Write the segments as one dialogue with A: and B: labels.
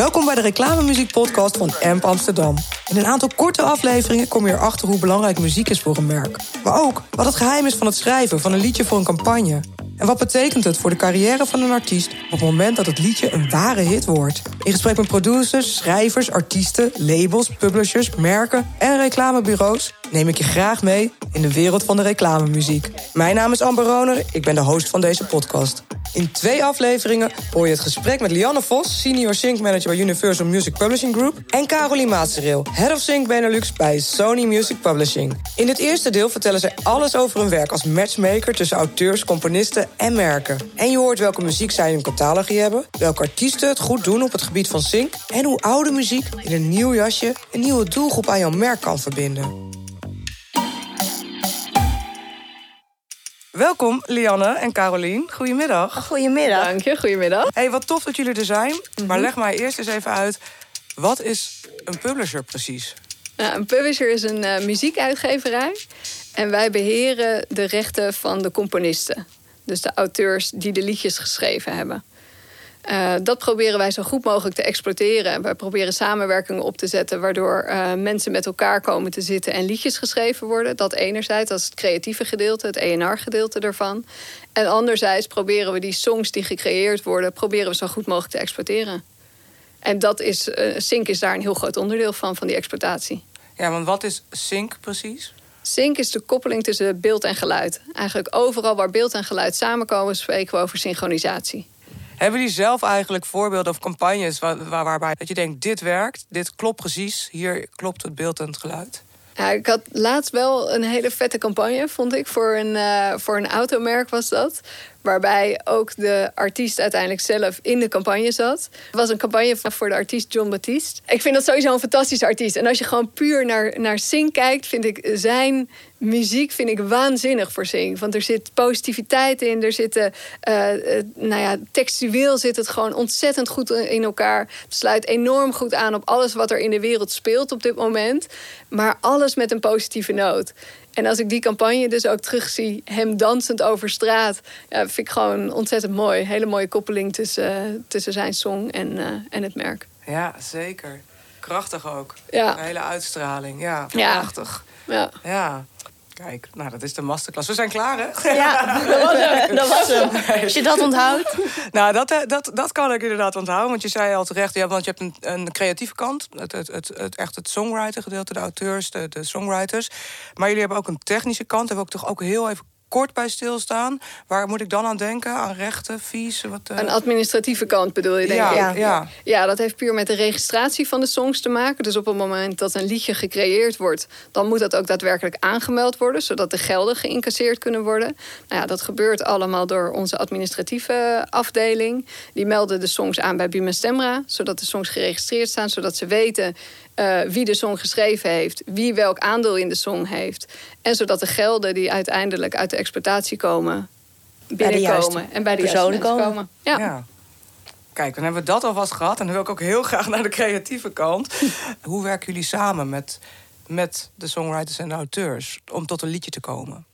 A: Welkom bij de reclamemuziek podcast van AMP Amsterdam. In een aantal korte afleveringen kom je erachter hoe belangrijk muziek is voor een merk. Maar ook wat het geheim is van het schrijven van een liedje voor een campagne. En wat betekent het voor de carrière van een artiest op het moment dat het liedje een ware hit wordt? In gesprek met producers, schrijvers, artiesten, labels, publishers, merken en reclamebureaus neem ik je graag mee in de wereld van de reclamemuziek. Mijn naam is Amber Roner, ik ben de host van deze podcast. In twee afleveringen hoor je het gesprek met Lianne Vos, senior sync manager bij Universal Music Publishing Group, en Caroline Maatseriel, head of sync Benelux bij Sony Music Publishing. In het eerste deel vertellen zij alles over hun werk als matchmaker tussen auteurs, componisten en merken. En je hoort welke muziek zij in hun catalogie hebben, welke artiesten het goed doen op het gebied van sync en hoe oude muziek in een nieuw jasje een nieuwe doelgroep aan jouw merk kan verbinden. Welkom, Lianne en Carolien. Goedemiddag.
B: Goedemiddag.
C: Dank je, goedemiddag.
A: Hey, wat tof dat jullie er zijn.
C: Mhm.
A: Maar leg mij eerst eens even uit, wat is een publisher precies?
C: Nou, een publisher is een eh, muziekuitgeverij. En wij beheren de rechten van de componisten. Dus de auteurs die de liedjes geschreven hebben. Eh, dat proberen wij zo goed mogelijk te exploiteren. Wij proberen samenwerkingen op te zetten... waardoor eh, mensen met elkaar komen te zitten en liedjes geschreven worden. Dat enerzijds, dat is het creatieve gedeelte, het ENR-gedeelte ervan. En anderzijds proberen we die songs die gecreëerd worden... proberen we zo goed mogelijk te exploiteren. En dat is, eh, Sync is daar een heel groot onderdeel van, van die exploitatie.
A: Ja, want wat is sync precies?
C: Sync is de koppeling tussen beeld en geluid. Eigenlijk overal waar beeld en geluid samenkomen... spreken we over synchronisatie.
A: Hebben jullie zelf eigenlijk voorbeelden of campagnes waar, waar- waarbij dat je denkt, dit werkt, dit klopt precies, hier klopt het beeld en het geluid?
C: Ja, ik had laatst wel een hele vette campagne, vond ik. Voor een, eh, voor een automerk was dat. Waarbij ook de artiest uiteindelijk zelf in de campagne zat. Het was een campagne voor de artiest John Baptiste. Ik vind dat sowieso een fantastische artiest. En als je gewoon puur naar, naar Sing kijkt, vind ik zijn muziek vind ik waanzinnig voor Sing. Want er zit positiviteit in. Er zitten, eh, eh, nou ja, textueel zit het gewoon ontzettend goed in elkaar. Het sluit enorm goed aan op alles wat er in de wereld speelt op dit moment. Maar alles met een positieve noot. En als ik die campagne dus ook terugzie, hem dansend over straat, ja, vind ik gewoon ontzettend mooi. Hele mooie koppeling tussen, tussen zijn song en, eh, en het merk.
A: Ja, zeker. Krachtig ook.
C: Ja.
A: Een hele uitstraling. Ja,
C: Ja.
A: prachtig.
C: Ja.
A: Ja. Kijk, nou, dat is de masterclass. We zijn klaar, hè?
B: Ja, dat was hem. Dat was hem. Als je dat onthoudt.
A: Nou, dat, eh, dat, dat kan ik inderdaad onthouden. Want je zei al terecht, ja, want je hebt een, een creatieve kant. Het, het, het, het, echt het songwriter gedeelte, de auteurs, de, de songwriters. Maar jullie hebben ook een technische kant. Daar wil ik toch ook heel even kort bij stilstaan. Waar moet ik dan aan denken? Aan rechten, fees? Wat, eh?
C: Een administratieve kant bedoel je, denk
A: ja,
C: ik.
A: ja, ja.
C: Ja, dat heeft puur met de registratie van de songs te maken. Dus op het moment dat een liedje gecreëerd wordt, dan moet dat ook daadwerkelijk aangemeld worden, zodat de gelden geïncasseerd kunnen worden. Nou ja, dat gebeurt allemaal door onze administratieve afdeling. Die melden de songs aan bij Buma Stemra, zodat de songs geregistreerd staan, zodat ze weten eh, wie de song geschreven heeft, wie welk aandeel in de song heeft. En zodat de gelden die uiteindelijk uit de exploitatie komen, binnenkomen en bij de juiste
B: personen komen.
C: komen. Ja.
A: Ja. Kijk, dan hebben we dat alvast gehad. En dan wil ik ook heel graag naar de creatieve kant. Hoe werken jullie samen met, met de songwriters en de auteurs om tot een liedje te komen?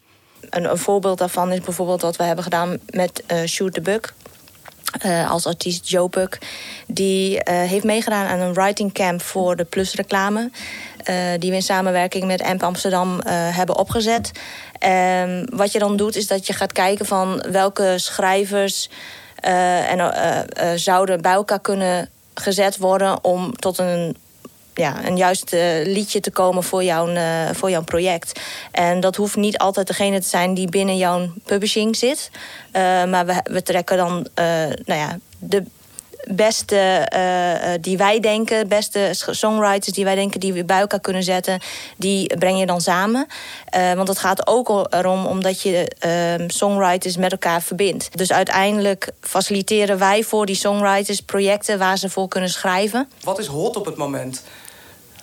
B: Een, een voorbeeld daarvan is bijvoorbeeld wat we hebben gedaan met eh, Shoot the Buck. Eh, als artiest Joe Buck. Die eh, heeft meegedaan aan een writing camp voor de Plus reclame. eh, die we in samenwerking met AMP Amsterdam hebben opgezet. En wat je dan doet is dat je gaat kijken van welke schrijvers en, zouden bij elkaar kunnen gezet worden om tot een ja, een juist eh, liedje te komen voor jouw, eh, voor jouw project. En dat hoeft niet altijd degene te zijn die binnen jouw publishing zit. Eh, maar we, we trekken dan nou ja, de beste die wij denken, beste songwriters die wij denken die we bij elkaar kunnen zetten, die breng je dan samen. Want het gaat ook erom omdat je eh, songwriters met elkaar verbindt. Dus uiteindelijk faciliteren wij voor die songwriters projecten waar ze voor kunnen schrijven.
A: Wat is hot op het moment?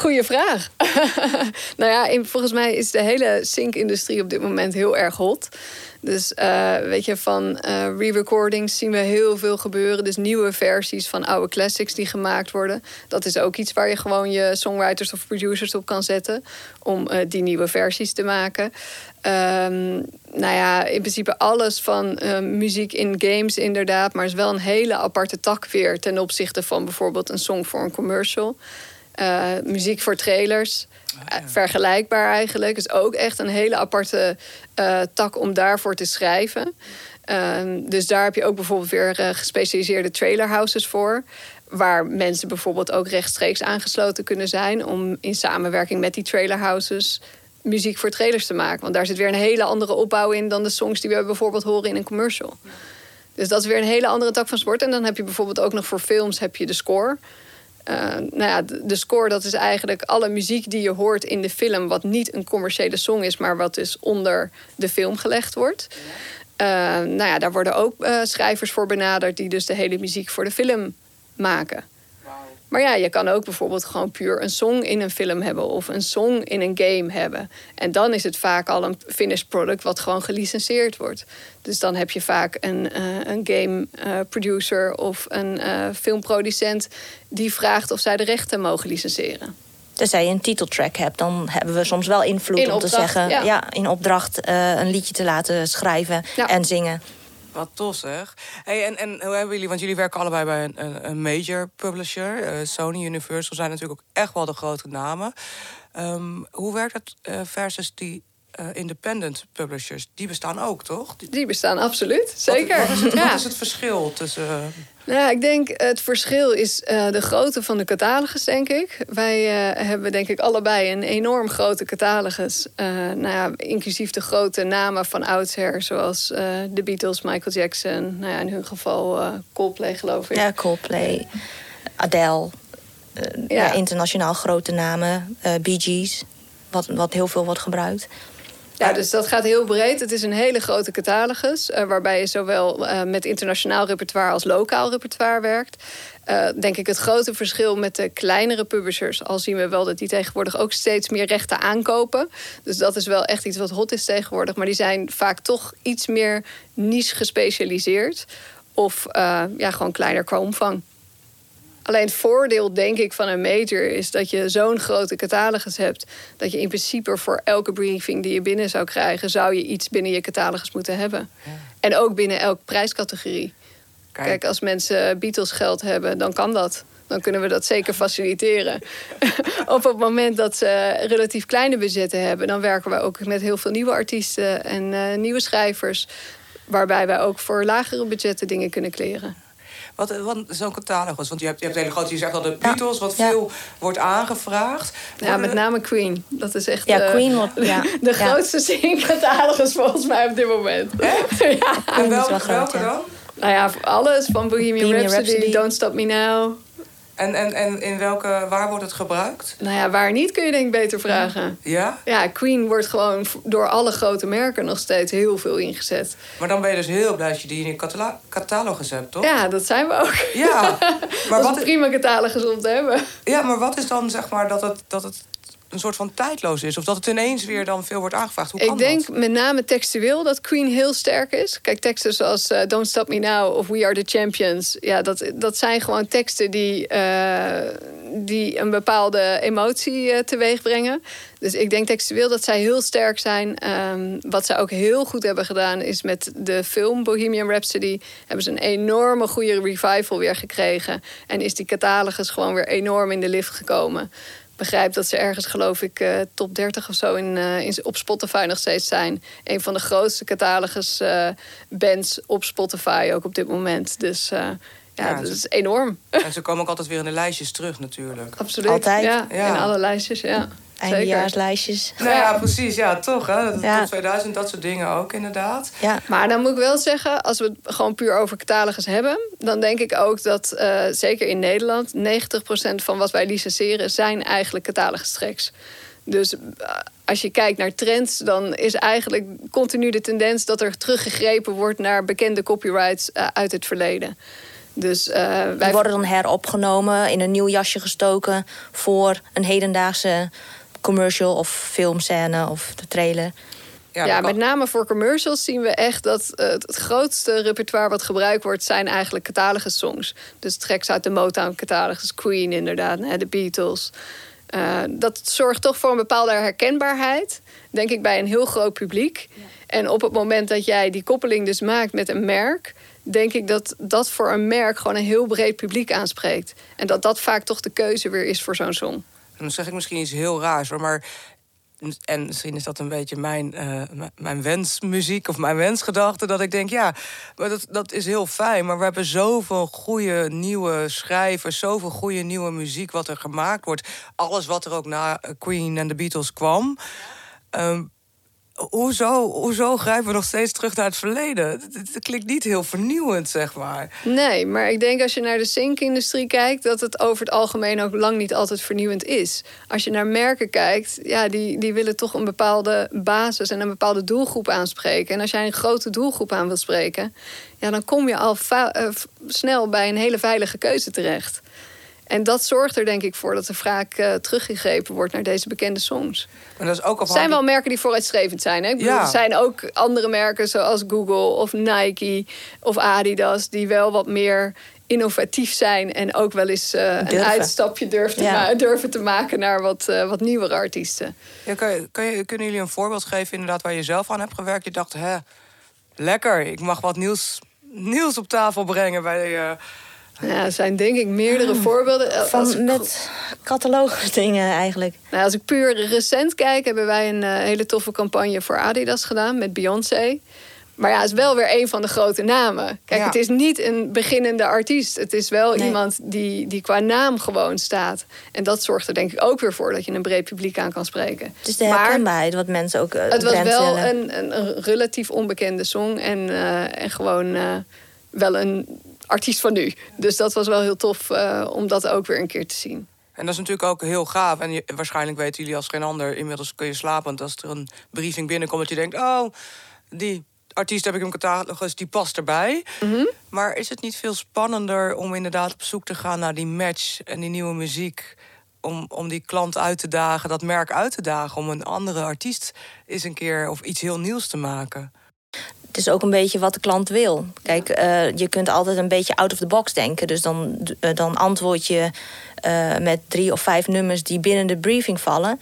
C: Goeie vraag. nou ja, volgens mij is de hele sync-industrie op dit moment heel erg hot. Dus uh, weet je, van uh, re-recordings zien we heel veel gebeuren. Dus nieuwe versies van oude classics die gemaakt worden. Dat is ook iets waar je gewoon je songwriters of producers op kan zetten. Om uh, die nieuwe versies te maken. Um, nou ja, in principe alles van muziek in games inderdaad. Maar is wel een hele aparte tak weer ten opzichte van bijvoorbeeld een song voor een commercial. Muziek voor trailers. Ah, vergelijkbaar eigenlijk. Is ook echt een hele aparte uh, tak om daarvoor te schrijven. Uh, dus daar heb je ook bijvoorbeeld weer gespecialiseerde trailerhouses voor. Waar mensen bijvoorbeeld ook rechtstreeks aangesloten kunnen zijn. Om in samenwerking met die trailerhouses muziek voor trailers te maken. Want daar zit weer een hele andere opbouw in dan de songs die we bijvoorbeeld horen in een commercial. Dus dat is weer een hele andere tak van sport. En dan heb je bijvoorbeeld ook nog voor films heb je de score. Uh, nou ja, de, score dat is eigenlijk alle muziek die je hoort in de film... wat niet een commerciële song is, maar wat dus onder de film gelegd wordt. Uh, nou ja, daar worden ook uh, schrijvers voor benaderd... die dus de hele muziek voor de film maken. Maar ja, je kan ook bijvoorbeeld gewoon puur een song in een film hebben of een song in een game hebben. En dan is het vaak al een finished product wat gewoon gelicenseerd wordt. Dus dan heb je vaak een, uh, een game uh, producer of een uh, filmproducent die vraagt of zij de rechten mogen licenseren.
B: Tenzij je een titeltrack hebt, dan hebben we soms wel invloed in om opdracht, te zeggen, ja. ja in opdracht een liedje te laten schrijven ja. en zingen.
A: Wat tof zeg. Hey, en, en hoe hebben jullie, want jullie werken allebei bij een, een major publisher. Uh, Sony, Universal zijn natuurlijk ook echt wel de grote namen. Um, hoe werkt het uh, versus die uh, independent publishers, die bestaan ook, toch?
C: Die, bestaan absoluut, zeker.
A: Wat, wat, is, het, ja. wat is, het, verschil tussen... Uh...
C: Nou, ik denk het verschil is uh, de grootte van de catalogus, denk ik. Wij hebben denk ik allebei een enorm grote catalogus. nou ja, inclusief de grote namen van oudsher, zoals de Beatles, Michael Jackson. Nou ja, in hun geval Coldplay, geloof ik.
B: Ja, Coldplay, Adele. Ja. internationaal grote namen, Bee Gees. Wat, wat heel veel wordt gebruikt.
C: Ja, dus dat gaat heel breed. Het is een hele grote catalogus, uh, waarbij je zowel uh, met internationaal repertoire als lokaal repertoire werkt. Uh, denk ik het grote verschil met de kleinere publishers. Al zien we wel dat die tegenwoordig ook steeds meer rechten aankopen. Dus dat is wel echt iets wat hot is tegenwoordig. Maar die zijn vaak toch iets meer niche gespecialiseerd. Of ja, gewoon kleiner qua omvang. Alleen het voordeel, denk ik, van een major is dat je zo'n grote catalogus hebt. Dat je in principe voor elke briefing die je binnen zou krijgen, zou je iets binnen je catalogus moeten hebben. En ook binnen elke prijscategorie. Kijk. Kijk, als mensen Beatles geld hebben, dan kan dat. Dan kunnen we dat zeker faciliteren. op het moment dat ze relatief kleine budgetten hebben, dan werken we ook met heel veel nieuwe artiesten en uh, nieuwe schrijvers. Waarbij wij ook voor lagere budgetten dingen kunnen kleren.
A: Wat, wat zo'n catalogus? Want je hebt, je hebt hele grote, je zegt al de Beatles, wat veel wordt aangevraagd.
C: Ja, met name Queen. Dat is echt
B: ja, uh, Queen wordt, ja.
C: de grootste zing-catalogus volgens mij op dit moment.
A: Echt? ja. En welke, welke dan?
C: Nou ja, alles. Van Bohemian, Bohemian Rhapsody, Rhapsody, Don't Stop Me Now.
A: En, en, en in welke, waar wordt het gebruikt?
C: Nou ja, waar niet kun je denk ik beter vragen.
A: Ja?
C: Ja, Queen wordt gewoon door alle grote merken nog steeds heel veel ingezet.
A: Maar dan ben je dus heel blij dat je die in je catalogus hebt, toch?
C: Ja, dat zijn we ook.
A: Ja.
C: Maar wat prima catalogus om te hebben.
A: Ja, maar wat is dan zeg maar dat het, dat het een soort van tijdloos is? Of dat het ineens weer dan veel wordt aangevraagd? Hoe
C: kan ik denk met name textueel dat Queen heel sterk is. Kijk, teksten zoals uh, Don't Stop Me Now of We Are The Champions. Ja, dat, dat zijn gewoon teksten die, uh, die een bepaalde emotie uh, teweeg brengen. Dus ik denk textueel dat zij heel sterk zijn. Um, wat zij ook heel goed hebben gedaan is met de film Bohemian Rhapsody... hebben ze een enorme goede revival weer gekregen. En is die catalogus gewoon weer enorm in de lift gekomen begrijp dat ze ergens, geloof ik, uh, top 30 of zo in, uh, in, op Spotify nog steeds zijn. Een van de grootste catalogus uh, bands op Spotify ook op dit moment. Dus ja, ja, dat is enorm.
A: En ze komen ook altijd weer in de lijstjes terug natuurlijk.
C: Absoluut.
B: Altijd.
C: Ja, in alle lijstjes, ja.
B: Eindejaarslijstjes.
A: Nou ja, precies. Ja, toch. Hè? Dat, ja. 2000, dat soort dingen ook inderdaad.
C: Ja. Maar dan moet ik wel zeggen, als we het gewoon puur over catalogus hebben... dan denk ik ook dat, uh, zeker in Nederland... 90% van wat wij licenseren zijn eigenlijk catalogustracks. Dus uh, als je kijkt naar trends, dan is eigenlijk continu de tendens... dat er teruggegrepen wordt naar bekende copyrights uh, uit het verleden. Dus, uh, wij...
B: Die worden dan heropgenomen, in een nieuw jasje gestoken voor een hedendaagse commercial of filmscène of de trailer.
C: Ja, ja met name voor commercials zien we echt dat uh, het grootste repertoire wat gebruikt wordt, zijn eigenlijk catalogus songs. Dus tracks uit de Motown catalogus, Queen inderdaad, de Beatles. Uh, dat zorgt toch voor een bepaalde herkenbaarheid, denk ik, bij een heel groot publiek. En op het moment dat jij die koppeling dus maakt met een merk, denk ik dat dat voor een merk gewoon een heel breed publiek aanspreekt. En dat dat vaak toch de keuze weer is voor zo'n song.
A: Dan zeg ik misschien iets heel raars maar. En misschien is dat een beetje mijn, uh, mijn wensmuziek of mijn wensgedachte. Dat ik denk, ja, maar dat, dat is heel fijn. Maar we hebben zoveel goede nieuwe schrijvers. Zoveel goede nieuwe muziek wat er gemaakt wordt. Alles wat er ook na Queen en de Beatles kwam. Um, hoezo, hoezo grijpen we nog steeds terug naar het verleden? Het, klinkt niet heel vernieuwend, zeg maar.
C: Nee, maar ik denk als je naar de zinkindustrie kijkt... dat het over het algemeen ook lang niet altijd vernieuwend is. Als je naar merken kijkt, ja, die, die willen toch een bepaalde basis... en een bepaalde doelgroep aanspreken. En als jij een grote doelgroep aan wilt spreken... Ja, dan kom je al uh, snel bij een hele veilige keuze terecht. En dat zorgt er denk ik voor dat er vaak uh, teruggegrepen wordt naar deze bekende songs.
A: En dat is ook
C: Er zijn wel merken die vooruitstrevend zijn. Hè? ja. Er zijn ook andere merken zoals Google of Nike of Adidas... die wel wat meer innovatief zijn en ook wel eens uh, een uitstapje durven te, durven te maken naar wat, uh, wat nieuwere artiesten.
A: Ja, kan je, kan je, kunnen jullie een voorbeeld geven inderdaad waar je zelf aan hebt gewerkt? Je dacht, hè, lekker, ik mag wat nieuws, nieuws op tafel brengen bij... Uh,
C: ja, er zijn denk ik meerdere ah. voorbeelden.
B: Van, met catalogus dingen eigenlijk.
C: Nou, als ik puur recent kijk, hebben wij een uh, hele toffe campagne voor Adidas gedaan met Beyoncé. Maar ja, het is wel weer een van de grote namen. Kijk, het is niet een beginnende artiest. Het is wel iemand die, die qua naam gewoon staat. En dat zorgt er denk ik ook weer voor dat je een breed publiek aan kan spreken.
B: Het is de herkenbaarheid wat mensen ook. Uh,
C: het was wel een, een, een, relatief onbekende song. En, uh, en gewoon wel een artiest van nu. Dus dat was wel heel tof uh, om dat ook weer een keer te zien.
A: En dat is natuurlijk ook heel gaaf. En je, waarschijnlijk weten jullie als geen ander... inmiddels kun je slapen, want als er een briefing binnenkomt... dat je denkt, oh, die artiest heb ik in catalogus, die past erbij. Mm Maar is het niet veel spannender om inderdaad op zoek te gaan... naar die match en die nieuwe muziek... Om, om die klant uit te dagen, dat merk uit te dagen... om een andere artiest eens een keer of iets heel nieuws te maken?
B: Het is ook een beetje wat de klant wil. Kijk, uh, je kunt altijd een beetje out of the box denken. Dus dan, uh, dan antwoord je uh, met drie of vijf nummers die binnen de briefing vallen.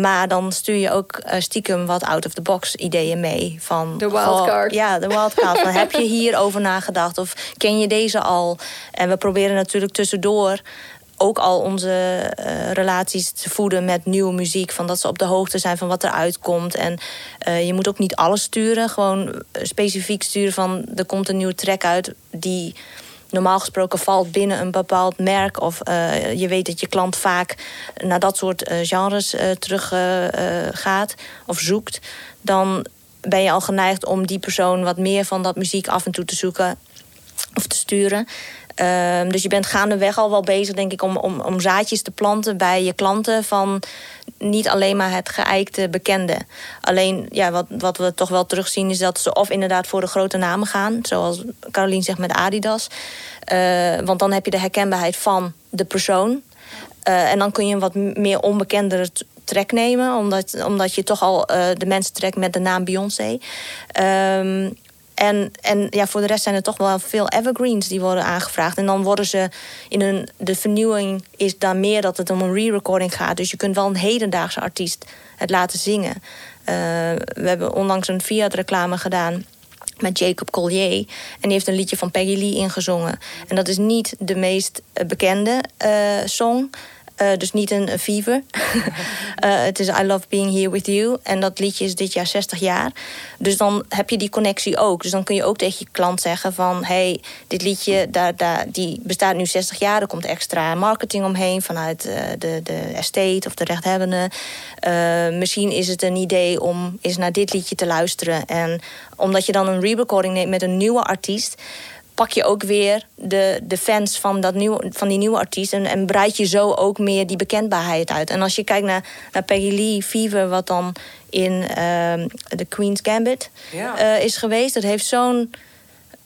B: maar dan stuur je ook stiekem wat out of the box ideeën mee. Van,
C: de wildcard.
B: ja, de wildcard. van, heb je hierover nagedacht? Of ken je deze al? En we proberen natuurlijk tussendoor ook al onze uh, relaties te voeden met nieuwe muziek. Van dat ze op de hoogte zijn van wat er uitkomt. En uh, je moet ook niet alles sturen. Gewoon eh, specifiek sturen van er komt een nieuwe track uit die normaal gesproken valt binnen een bepaald merk. Of je weet dat je klant vaak naar dat soort genres terug gaat of zoekt. Dan ben je al geneigd om die persoon wat meer van dat muziek af en toe te zoeken of te sturen. Um, dus je bent gaandeweg al wel bezig, denk ik, om, om, om zaadjes te planten bij je klanten van niet alleen maar het geëikte bekende. Alleen ja, wat, wat we toch wel terugzien is dat ze of inderdaad voor de grote namen gaan, zoals Caroline zegt met Adidas. Uh, want dan heb je de herkenbaarheid van de persoon. Uh, en dan kun je een wat meer onbekendere trek nemen, omdat, omdat je toch al uh, de mensen trekt met de naam Beyoncé. Um, en, en ja, voor de rest zijn er toch wel veel evergreens die worden aangevraagd. En dan worden ze in een. De vernieuwing is dan meer dat het om een re-recording gaat. Dus je kunt wel een hedendaagse artiest het laten zingen. Uh, we hebben onlangs een Fiat-reclame gedaan met Jacob Collier. En die heeft een liedje van Peggy Lee ingezongen. En dat is niet de meest bekende uh, song. Uh, dus niet een, fever. uh, het is I Love Being Here With You. En dat liedje is dit jaar 60 jaar. Dus dan heb je die connectie ook. Dus dan kun je ook tegen je klant zeggen van... hey, dit liedje daar, daar, die bestaat nu 60 jaar. Er komt extra marketing omheen vanuit uh, de, de estate of de rechthebbende. misschien is het een idee om eens naar dit liedje te luisteren. En omdat je dan een re-recording neemt met een nieuwe artiest pak je ook weer de, de fans van, dat nieuw, van die nieuwe artiest... En, en breid je zo ook meer die bekendbaarheid uit. En als je kijkt naar, naar Peggy Lee Fever... wat dan in uh, The Queen's Gambit uh, is geweest... dat heeft zo'n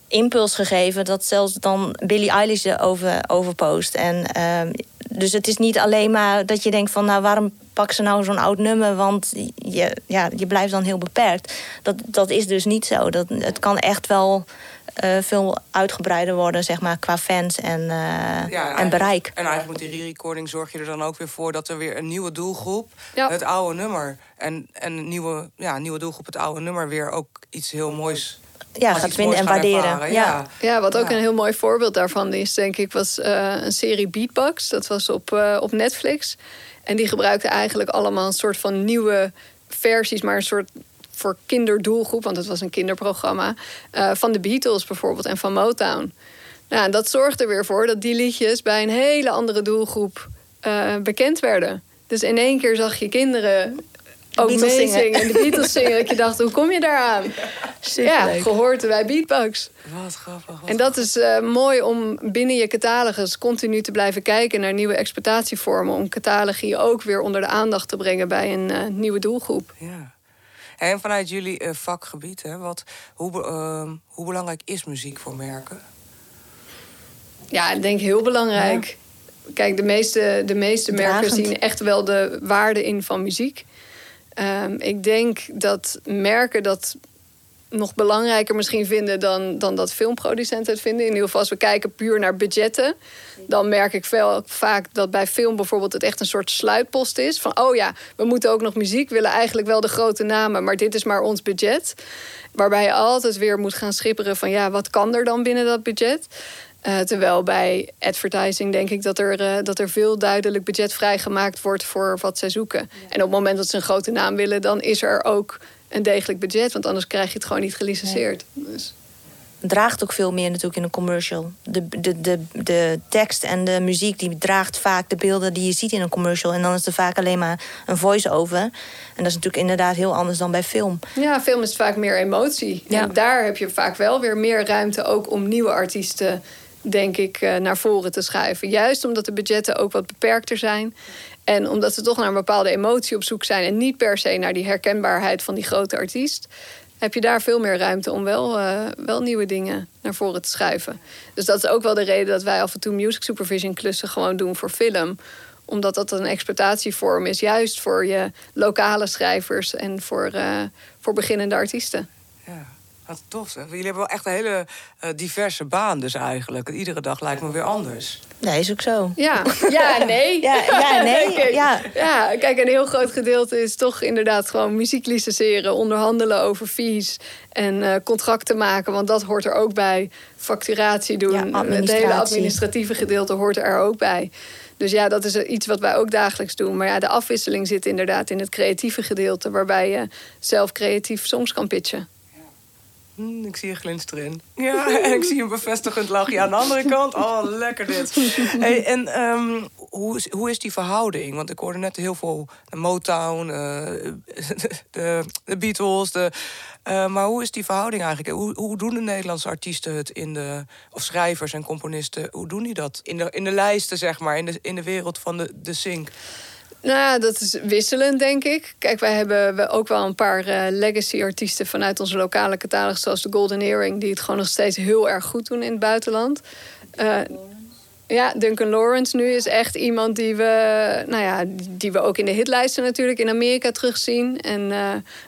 B: impuls gegeven dat zelfs dan Billie Eilish erover over post. En, ehm, dus het is niet alleen maar dat je denkt van nou waarom pak ze nou zo'n oud nummer, want je, ja, je blijft dan heel beperkt. Dat, dat is dus niet zo. Dat, het kan echt wel uh, veel uitgebreider worden, zeg maar, qua fans en, uh, en, bereik.
A: En eigenlijk met die re-recording zorg je er dan ook weer voor dat er weer een nieuwe doelgroep het oude nummer en, en een nieuwe, ja, nieuwe doelgroep het oude nummer weer ook iets heel moois
B: ja, gaat vinden en waarderen.
C: Ja. ja, wat ook een heel mooi voorbeeld daarvan is, denk ik, was uh, een serie Beatbox. Dat was op, uh, op Netflix. En die gebruikte eigenlijk allemaal een soort van nieuwe versies, maar een soort voor kinderdoelgroep, want het was een kinderprogramma, uh, van de Beatles bijvoorbeeld en van Motown. Nou, dat zorgde er weer voor dat die liedjes bij een hele andere doelgroep uh, bekend werden. Dus in één keer zag je kinderen ook meezingen en de Beatles zingen. Dat je dacht, hoe kom je daaraan? Ja, gehoord bij Beatbox.
A: Wat grappig.
C: en dat is uh, mooi om binnen je catalogus continu te blijven kijken naar nieuwe exploitatievormen. Om catalogie ook weer onder de aandacht te brengen bij een uh, nieuwe doelgroep.
A: Ja. En vanuit jullie uh, vakgebied, hè, wat, hoe, uh, hoe belangrijk is muziek voor merken?
C: Ja, ik denk heel belangrijk. Ja. Kijk, de meeste, de meeste merken zien echt wel de waarde in van muziek. Um, ik denk dat merken dat nog belangrijker misschien vinden dan, dan dat filmproducenten het vinden. In ieder geval als we kijken puur naar budgetten. Dan merk ik veel, vaak dat bij film bijvoorbeeld het echt een soort sluitpost is. Van oh ja, we moeten ook nog muziek. willen eigenlijk wel de grote namen, maar dit is maar ons budget. Waarbij je altijd weer moet gaan schipperen van ja, wat kan er dan binnen dat budget? Uh, terwijl bij advertising denk ik dat er, uh, dat er veel duidelijk budget vrijgemaakt wordt voor wat zij zoeken. En op het moment dat ze een grote naam willen, dan is er ook een degelijk budget. Want anders krijg je het gewoon niet gelicenseerd. Dus.
B: Draagt ook veel meer natuurlijk in een commercial. De, de, de, de tekst en de muziek die draagt vaak de beelden die je ziet in een commercial. En dan is er vaak alleen maar een voice-over. En dat is natuurlijk inderdaad heel anders dan bij film.
C: Ja, film is vaak meer emotie. Ja. En daar heb je vaak wel weer meer ruimte ook om nieuwe artiesten denk ik, eh, naar voren te schuiven. Juist omdat de budgetten ook wat beperkter zijn. En omdat ze toch naar een bepaalde emotie op zoek zijn en niet per se naar die herkenbaarheid van die grote artiest, heb je daar veel meer ruimte om wel, uh, wel nieuwe dingen naar voren te schuiven. Dus dat is ook wel de reden dat wij af en toe music supervision klussen gewoon doen voor film omdat dat een exploitatievorm is, juist voor je lokale schrijvers en voor, uh, voor beginnende artiesten.
A: Ja. Wat tof zeg. Jullie hebben wel echt een hele uh, diverse baan dus eigenlijk. Iedere dag lijkt me weer anders.
B: Nee, is ook zo.
C: Ja, ja nee.
B: ja, ja, nee.
C: kijk,
B: ja.
C: ja, kijk, een heel groot gedeelte is toch inderdaad gewoon muziek licenseren, onderhandelen over fees en uh, contracten maken, want dat hoort er ook bij. Facturatie doen, ja, het hele administratieve gedeelte hoort er ook bij. Dus ja, dat is iets wat wij ook dagelijks doen. Maar ja, de afwisseling zit inderdaad in het creatieve gedeelte, waarbij je zelf creatief soms kan pitchen.
A: Hm, ik zie een glinster in. Ja, en ik zie een bevestigend lachje aan de andere kant. Oh, lekker dit. Hey, en um, hoe, is, hoe is die verhouding? Want ik hoorde net heel veel Motown, uh, de, Beatles. De, uh, maar hoe is die verhouding eigenlijk? Hoe, hoe doen de Nederlandse artiesten het in de... of schrijvers en componisten, hoe doen die dat? In de, in de lijsten, zeg maar, in de, in de wereld van de, de sync?
C: Nou ja, dat is wisselend, denk ik. Kijk, wij hebben ook wel een paar uh, legacy-artiesten vanuit onze lokale catalogus, zoals de Golden Earring, die het gewoon nog steeds heel erg goed doen in het buitenland. Uh, ja, Duncan Lawrence nu is echt iemand die we, nou ja, die we ook in de hitlijsten natuurlijk in Amerika terugzien. En uh,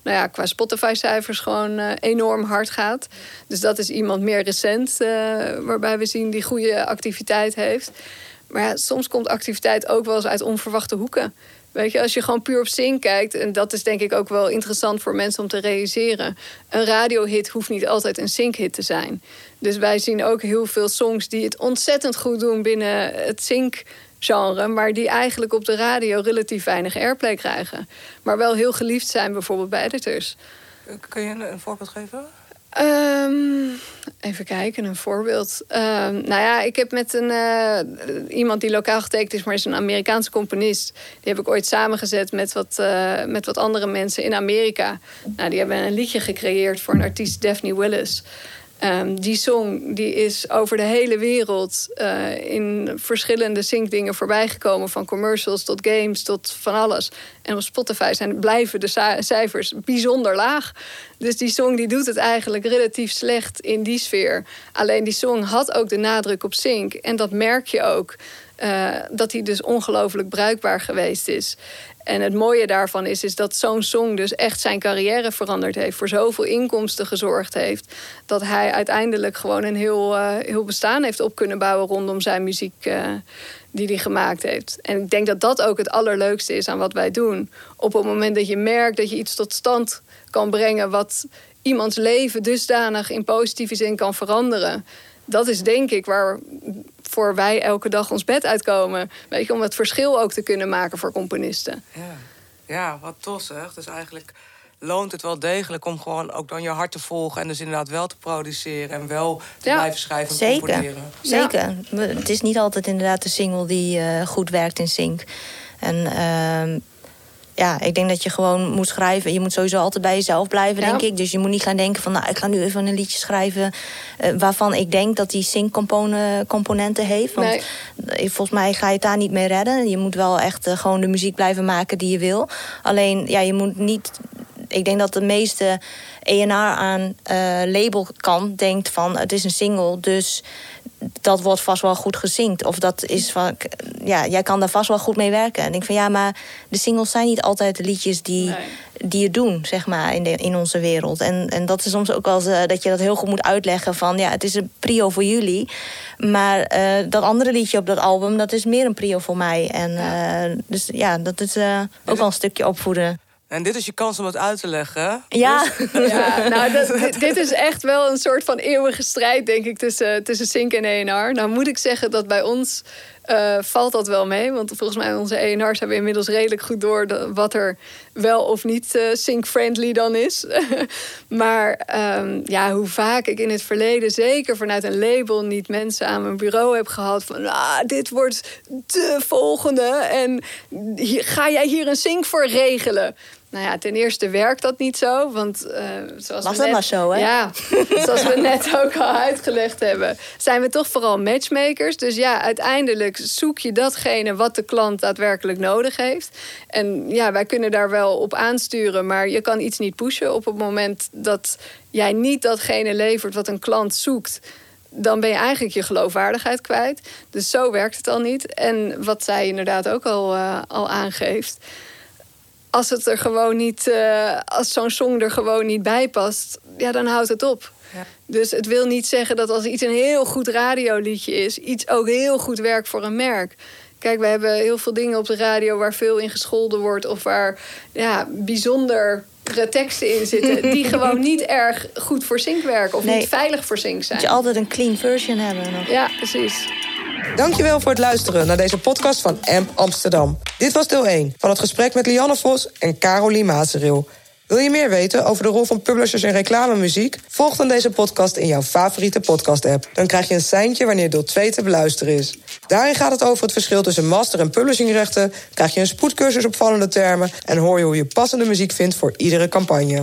C: nou ja, qua Spotify-cijfers gewoon enorm hard gaat. Dus dat is iemand meer recent, waarbij we zien die goede activiteit heeft. Maar soms komt activiteit ook wel eens uit onverwachte hoeken. Weet je, als je gewoon puur op zing kijkt, en dat is denk ik ook wel interessant voor mensen om te realiseren. Een radiohit hoeft niet altijd een sync-hit te zijn. Dus wij zien ook heel veel songs die het ontzettend goed doen binnen het sync-genre, maar die eigenlijk op de radio relatief weinig airplay krijgen. Maar wel heel geliefd zijn, bijvoorbeeld bij editors.
A: Kun je een voorbeeld geven?
C: Um, even kijken, een voorbeeld. Um, nou ja, ik heb met een, uh, iemand die lokaal getekend is, maar is een Amerikaanse componist. Die heb ik ooit samengezet met wat, uh, met wat andere mensen in Amerika. Nou, die hebben een liedje gecreëerd voor een artiest, Daphne Willis. Ehm, die song die is over de hele wereld uh, in verschillende zinkdingen voorbijgekomen. Van commercials tot games tot van alles. En op Spotify zijn, blijven de cijfers bijzonder laag. Dus die song die doet het eigenlijk relatief slecht in die sfeer. Alleen die song had ook de nadruk op sync. En dat merk je ook. Uh, dat hij dus ongelooflijk bruikbaar geweest is. En het mooie daarvan is, is dat zo'n song dus echt zijn carrière veranderd heeft. Voor zoveel inkomsten gezorgd heeft. Dat hij uiteindelijk gewoon een heel, uh, heel bestaan heeft op kunnen bouwen rondom zijn muziek uh, die hij gemaakt heeft. En ik denk dat dat ook het allerleukste is aan wat wij doen. Op het moment dat je merkt dat je iets tot stand kan brengen wat iemands leven dusdanig in positieve zin kan veranderen. Dat is denk ik waar voor wij elke dag ons bed uitkomen. Weet je, om het verschil ook te kunnen maken voor componisten.
A: Ja, ja wat tof zeg. Dus eigenlijk loont het wel degelijk om gewoon ook dan je hart te volgen... en dus inderdaad wel te produceren en wel te blijven schrijven en
B: zeker.
A: componeren.
B: Zeker. Het is niet altijd inderdaad de single die uh, goed werkt in sync. En... Uh, ja, ik denk dat je gewoon moet schrijven. Je moet sowieso altijd bij jezelf blijven, denk ik. Dus je moet niet gaan denken van... nou, ik ga nu even een liedje schrijven... Uh, waarvan ik denk dat die sync-componenten heeft. Want nee. volgens mij ga je het daar niet mee redden. Je moet wel echt uh, gewoon de muziek blijven maken die je wil. Alleen, ja, je moet niet... Ik denk dat de meeste ENR aan uh, labelkant denkt van... het is een single, dus dat wordt vast wel goed gezinkt. Of dat is van, ja, jij kan daar vast wel goed mee werken. En ik denk van ja, maar de singles zijn niet altijd de liedjes die, die het doen, zeg maar, in, de, in onze wereld. En, en dat is soms ook wel uh, dat je dat heel goed moet uitleggen van ja, het is een prio voor jullie. Maar uh, dat andere liedje op dat album, dat is meer een prio voor mij. En ja. Uh, dus ja, dat is ook wel een stukje opvoeden.
A: En dit is je kans om het uit te leggen.
B: Ja,
C: dus... ja nou, dat, dit, is echt wel een soort van eeuwige strijd, denk ik, tussen, tussen Sync en ENR. Nou moet ik zeggen dat bij ons uh, valt dat wel mee. Want volgens mij onze ENR's hebben inmiddels redelijk goed door... Wat er wel of niet uh, sync-friendly dan is. maar um, ja, hoe vaak ik in het verleden, zeker vanuit een label... niet mensen aan mijn bureau heb gehad van... Ah, dit wordt de volgende en ga jij hier een sync voor regelen? Nou ja, ten eerste werkt dat niet zo. Want uh, zoals
B: Was
C: we net,
B: maar zo, hè?
C: Ja, zoals we net ook al uitgelegd hebben, zijn we toch vooral matchmakers. Dus ja, uiteindelijk zoek je datgene wat de klant daadwerkelijk nodig heeft. En ja, wij kunnen daar wel op aansturen, maar je kan iets niet pushen op het moment dat jij niet datgene levert wat een klant zoekt dan ben je eigenlijk je geloofwaardigheid kwijt. Dus zo werkt het al niet. En wat zij inderdaad ook al, uh, al aangeeft als het er gewoon niet, uh, als zo'n song er gewoon niet bij past, ja, dan houdt het op. Ja. Dus het wil niet zeggen dat als iets een heel goed radioliedje is, iets ook heel goed werkt voor een merk. Kijk, we hebben heel veel dingen op de radio waar veel in gescholden wordt of waar ja, bijzonder teksten in zitten die gewoon niet erg goed voor zink werken of nee. niet veilig voor zink zijn.
B: Moet je altijd een clean version hebben. Nog.
C: Ja, precies.
D: Dankjewel voor het luisteren naar deze podcast van AMP Amsterdam. Dit was deel 1 van het gesprek met Lianne Vos en Caroline Mazeril. Wil je meer weten over de rol van publishers in reclamemuziek? Volg dan deze podcast in jouw favoriete podcast-app. Dan krijg je een seintje wanneer deel 2 te beluisteren is. Daarin gaat het over het verschil tussen master- en publishingrechten... krijg je een spoedcursus opvallende termen... en hoor je hoe je passende muziek vindt voor iedere campagne.